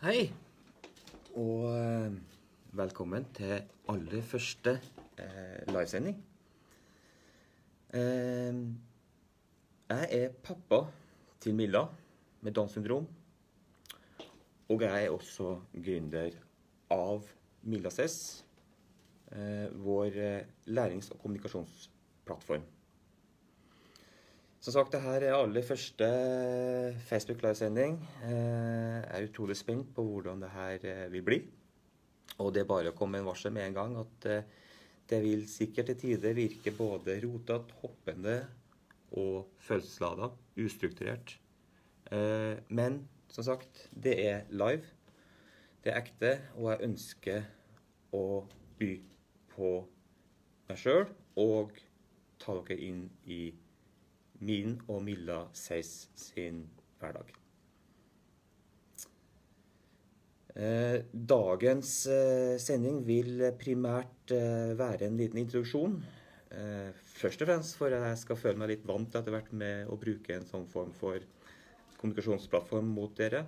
Hei, og eh, velkommen til aller første eh, livesending. Eh, jeg er pappa til Milla med Downs syndrom. Og jeg er også gründer av Milla Cess, eh, vår eh, lærings- og kommunikasjonsplattform. Som sagt, dette er aller første Facebook livesending. Eh, Jeg er utrolig spent på hvordan det her eh, vil bli. Og det er bare å komme en varsel med en gang at eh, det vil sikkert til tider virke både rotete, hoppende og følelseslada, ustrukturert. Eh, Men som sagt, det er live. Det er ekte, og jeg ønsker å by på meg sjøl og ta dere inn i min og Milla Seis sin hverdag. Eh, Dagens eh, sending vil primært eh, være en liten introduksjon. Eh, Først og fremst for at jeg skal føle meg litt vant etter hvert med å bruke en sånn form for kommunikasjonsplattform mot dere.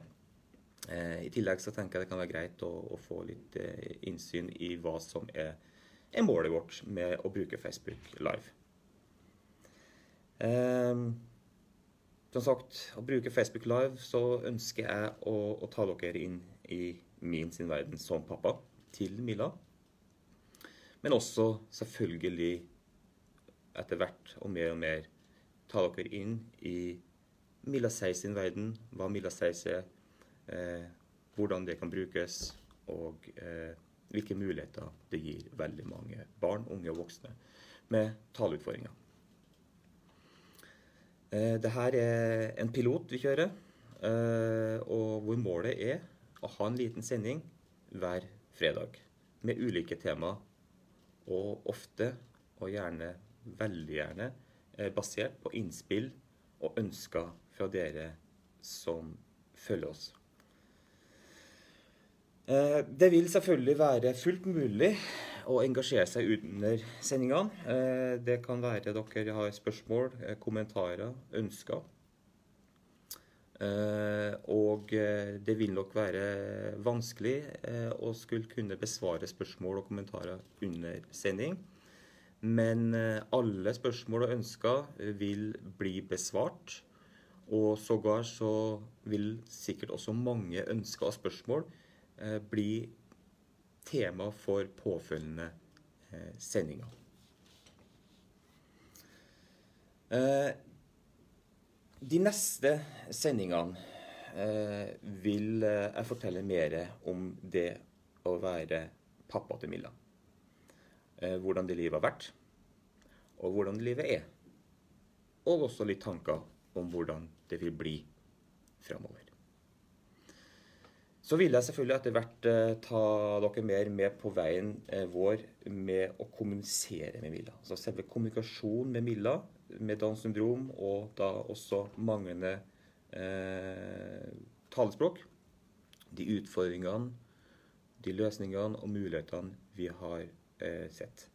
Eh, I tillegg så tenker jeg det kan være greit å, få litt eh, innsyn i hva som er, målet vårt med å bruke Facebook Live. Som sagt, å bruke Facebook Live, så ønsker jeg å, å ta dere inn i min sin verden som pappa til Milla. Men også selvfølgelig etter hvert og mer og mer ta dere inn i Milla Seis sin verden, hva Milla Seis er, eh, hvordan det kan brukes, og eh, hvilke muligheter det gir veldig mange barn, unge og voksne med taleutfordringer. Eh, Dette er en pilot vi kjører, eh, og hvor målet er å ha en liten sending hver fredag med ulike tema, og ofte, og gjerne, veldig gjerne, eh, basert på innspill og ønsker fra dere som følger oss. Eh, Det vil selvfølgelig være fullt mulig å engasjere seg under sendingene. Eh, Det kan være dere har spørsmål, kommentarer, ønsker. Eh, Og eh, det vil nok være vanskelig eh, å skulle kunne besvare spørsmål og kommentarer under sending. Men alle spørsmål og ønsker vil bli besvart. Og sågar så vil sikkert også mange ønsker og spørsmål bli tema for påfølgende sendinger. De neste sendingene eh, vil eh, jeg fortelle mer om det å være pappa til Milla. Eh, hvordan det livet har vært, og hvordan livet er. Og også litt tanker om hvordan det vil bli framover. Så vil jeg selvfølgelig etter hvert eh, ta dere mer med på veien eh, vår med å kommunisere med Milla. Altså selve kommunikasjonen med Milla med Downs syndrom, og da også manglende eh, talespråk. De utfordringene, de løsningene og mulighetene vi har eh, sett.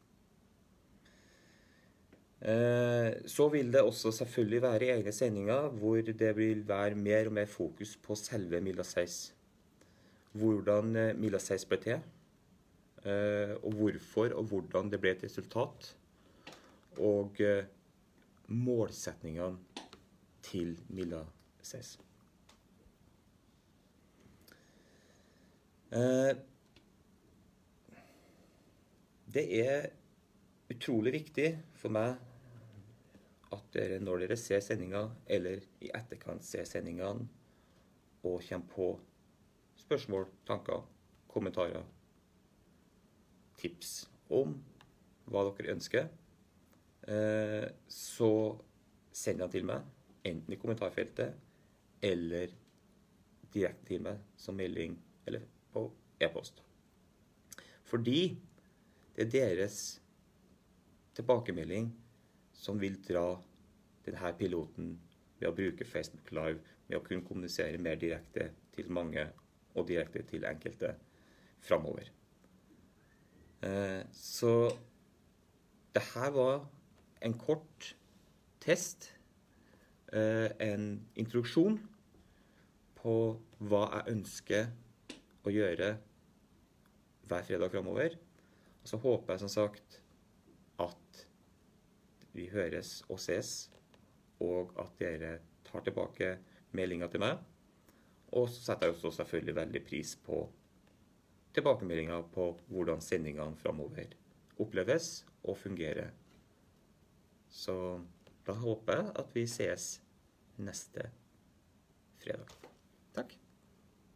Eh, Så vil det også selvfølgelig være egne sendinger hvor det vil være mer og mer fokus på selve Milla Seis hvordan eh, Milla Seis ble til, eh, og hvorfor og hvordan det ble et resultat, og eh, målsetningene til Milla Seis. Eh, Det er utrolig viktig for meg at dere når dere ser sendinga, eller i etterkant ser sendingene, og kommer på spørsmål, tanker, kommentarer, tips om hva dere ønsker, så send den til meg, enten i kommentarfeltet eller direkte til meg som melding eller på e-post. Fordi det er deres tilbakemelding som vil dra denne piloten ved å bruke Facebook Live, med å kunne kommunisere mer direkte til mange og direkte til enkelte framover. Eh, Så det her var en kort test, eh, en introduksjon på hva jeg ønsker å gjøre hver fredag framover. Og så håper jeg som sagt at vi høres og ses, og at dere tar tilbake meldinga til meg. Og så setter jeg også selvfølgelig veldig pris på tilbakemeldinger på hvordan sendingene framover oppleves og fungerer. Så da håper jeg at vi sees neste fredag.